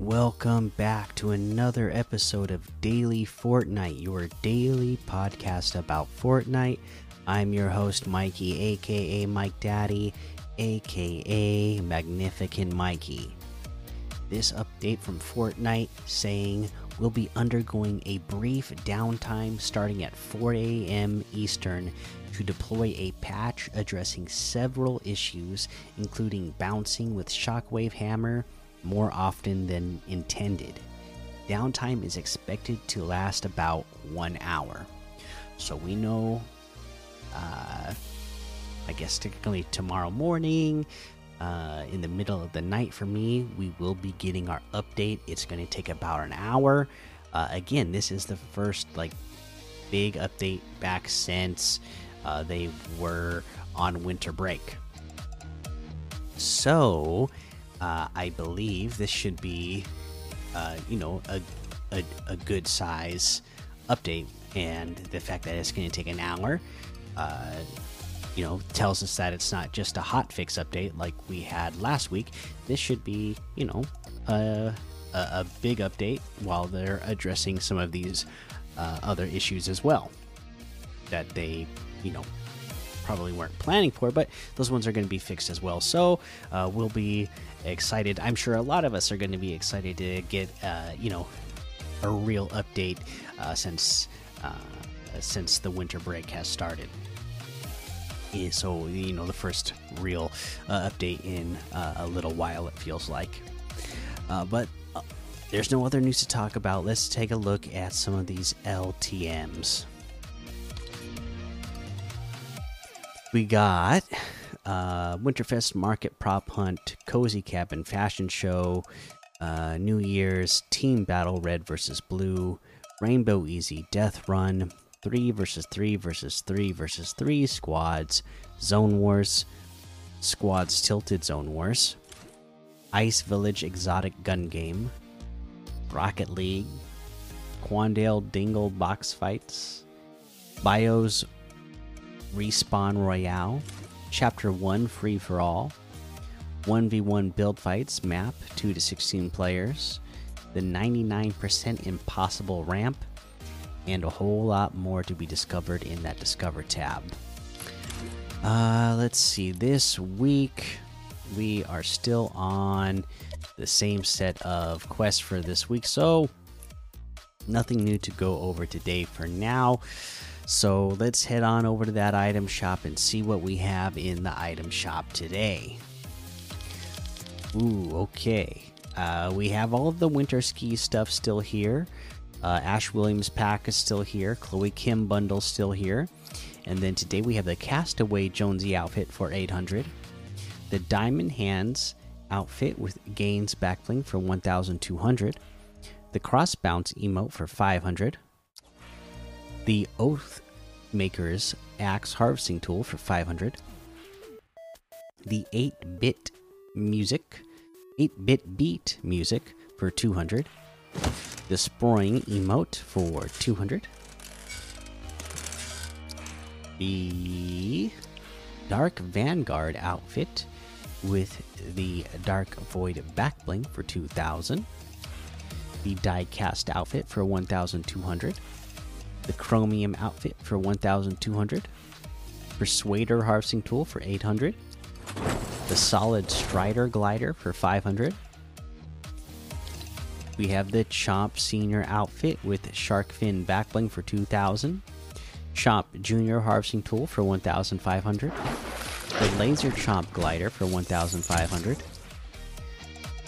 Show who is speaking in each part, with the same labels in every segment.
Speaker 1: welcome back to another episode of Daily Fortnite, your daily podcast about Fortnite. I'm your host, Mikey, aka Mike Daddy, aka Magnificent Mikey. This update from Fortnite saying we'll be undergoing a brief downtime starting at 4 a.m. Eastern to deploy a patch addressing several issues, including bouncing with Shockwave Hammer more often than intended. Downtime is expected to last about one hour. So we know, uh, I guess, technically tomorrow morning, uh, in the middle of the night for me, we will be getting our update. It's going to take about an hour. Uh, again, this is the first like big update back since uh, they were on winter break. So, uh, I believe this should be, uh, you know, a, a, a good size update. And the fact that it's going to take an hour, uh, you know, tells us that it's not just a hot fix update like we had last week. This should be, you know, a, a, a big update while they're addressing some of these uh, other issues as well that they, you know, probably weren't planning for, but those ones are going to be fixed as well. So uh, we'll be excited. I'm sure a lot of us are going to be excited to get, uh, you know, a real update uh, since uh, since the winter break has started. So you know, the first real uh, update in uh, a little while. It feels like, but. there's no other news to talk about. Let's take a look at some of these LTMs. We got uh, Winterfest Market Prop Hunt, Cozy Cabin Fashion Show, uh, New Year's Team Battle Red versus Blue, Rainbow Easy Death Run, 3 versus 3 versus 3 versus 3 squads, Zone Wars, Squads Tilted Zone Wars, Ice Village Exotic Gun Game, Rocket League, Quandale Dingle Box Fights, Bios Respawn Royale, Chapter 1 Free for All, 1v1 Build Fights map 2 to 16 players, the 99% Impossible Ramp, and a whole lot more to be discovered in that Discover tab. Uh, let's see. This week we are still on the same set of quests for this week, so nothing new to go over today for now. So let's head on over to that item shop and see what we have in the item shop today. Ooh, okay. Uh, we have all of the winter ski stuff still here. Uh, Ash Williams pack is still here. Chloe Kim bundle still here. And then today we have the Castaway Jonesy outfit for 800. The Diamond Hands outfit with Gains backbling for 1200. The Cross Bounce emote for 500 the Oath Maker's Axe Harvesting Tool for 500, the 8 bit music, 8 bit beat music for 200, the Sproing emote for 200, the Dark Vanguard outfit with the Dark Void backbling for 2000, the Diecast outfit for 1200 the chromium outfit for 1200 persuader harvesting tool for 800 the solid strider glider for 500 we have the chomp senior outfit with shark fin backbling for 2000 chomp junior harvesting tool for 1500 the laser chomp glider for 1500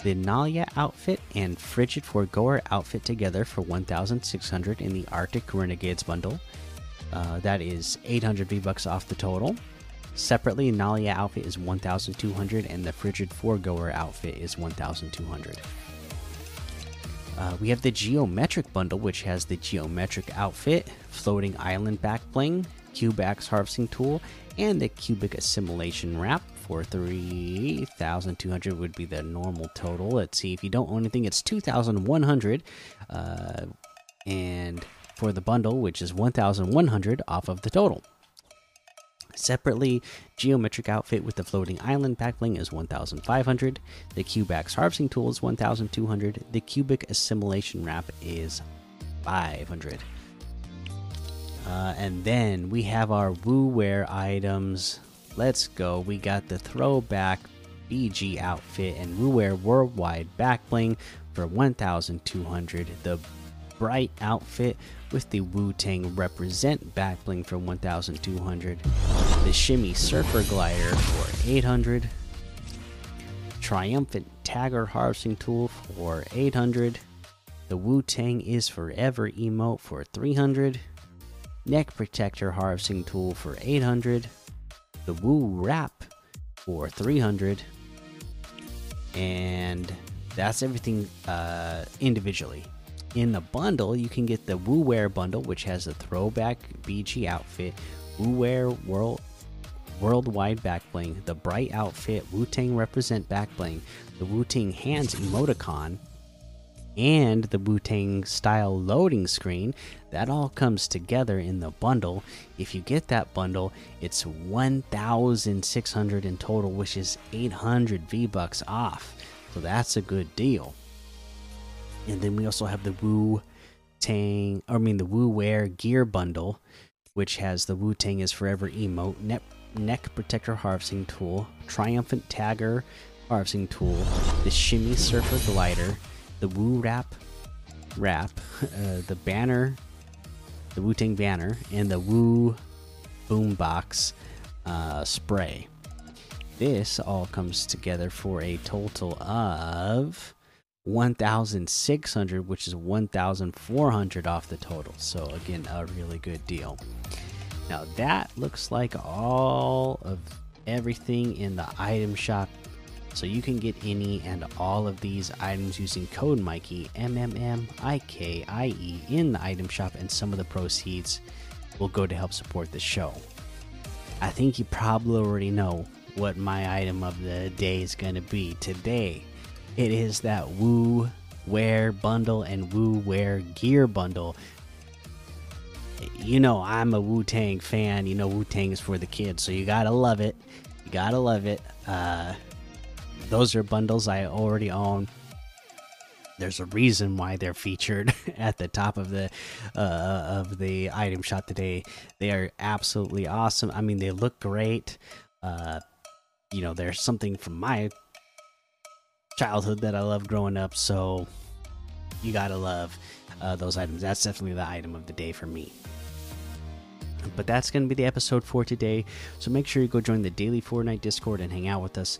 Speaker 1: the Nalia outfit and Frigid Foregoer outfit together for 1,600 in the Arctic Renegades bundle. Uh, that is 800 V bucks off the total. Separately, Nalia outfit is 1,200 and the Frigid Foregoer outfit is 1,200. Uh, we have the Geometric bundle, which has the Geometric outfit, Floating Island back bling, Cube Harvesting Tool, and the Cubic Assimilation wrap for 3,200 would be the normal total. Let's see if you don't own anything, it's 2,100. Uh, and for the bundle, which is 1,100 off of the total. Separately, Geometric Outfit with the Floating Island backbling is 1,500. The Cubax Harvesting Tool is 1,200. The Cubic Assimilation Wrap is 500. Uh, and then we have our Wu Wear items. Let's go. We got the Throwback BG outfit and Wu Wear Worldwide backbling for 1,200. The Bright outfit with the Wu Tang Represent backbling for 1,200. The Shimmy Surfer Glider for 800. Triumphant Tagger Harvesting Tool for 800. The Wu Tang is Forever emote for 300. Neck Protector Harvesting Tool for 800. The Wu Wrap for 300. And that's everything uh, individually. In the bundle, you can get the Wu Wear bundle, which has a throwback BG outfit, Wu Wear World Worldwide Backbling, the Bright outfit, Wu Tang Represent Backbling, the Wu Tang Hands emoticon, and the Wu Tang style loading screen. That all comes together in the bundle. If you get that bundle, it's 1,600 in total, which is 800 V Bucks off. So that's a good deal. And then we also have the Wu Tang, I mean the Wu Wear Gear Bundle, which has the Wu Tang is Forever emote, neck, neck protector harvesting tool, triumphant tagger harvesting tool, the Shimmy Surfer glider, the Wu Wrap wrap, uh, the banner, the Wu Tang banner, and the Wu Boombox uh, spray. This all comes together for a total of 1600 which is 1400 off the total so again a really good deal now that looks like all of everything in the item shop so you can get any and all of these items using code mikey m m m i k i e in the item shop and some of the proceeds will go to help support the show i think you probably already know what my item of the day is going to be today it is that Wu Wear bundle and Wu Wear gear bundle. You know, I'm a Wu Tang fan. You know, Wu Tang is for the kids, so you gotta love it. You gotta love it. Uh, those are bundles I already own. There's a reason why they're featured at the top of the uh, of the item shot today. They are absolutely awesome. I mean, they look great. Uh, you know, there's something from my childhood that I love growing up. So you gotta love uh, those items. That's definitely the item of the day for me. But that's going to be the episode for today. So make sure you go join the daily Fortnite Discord and hang out with us.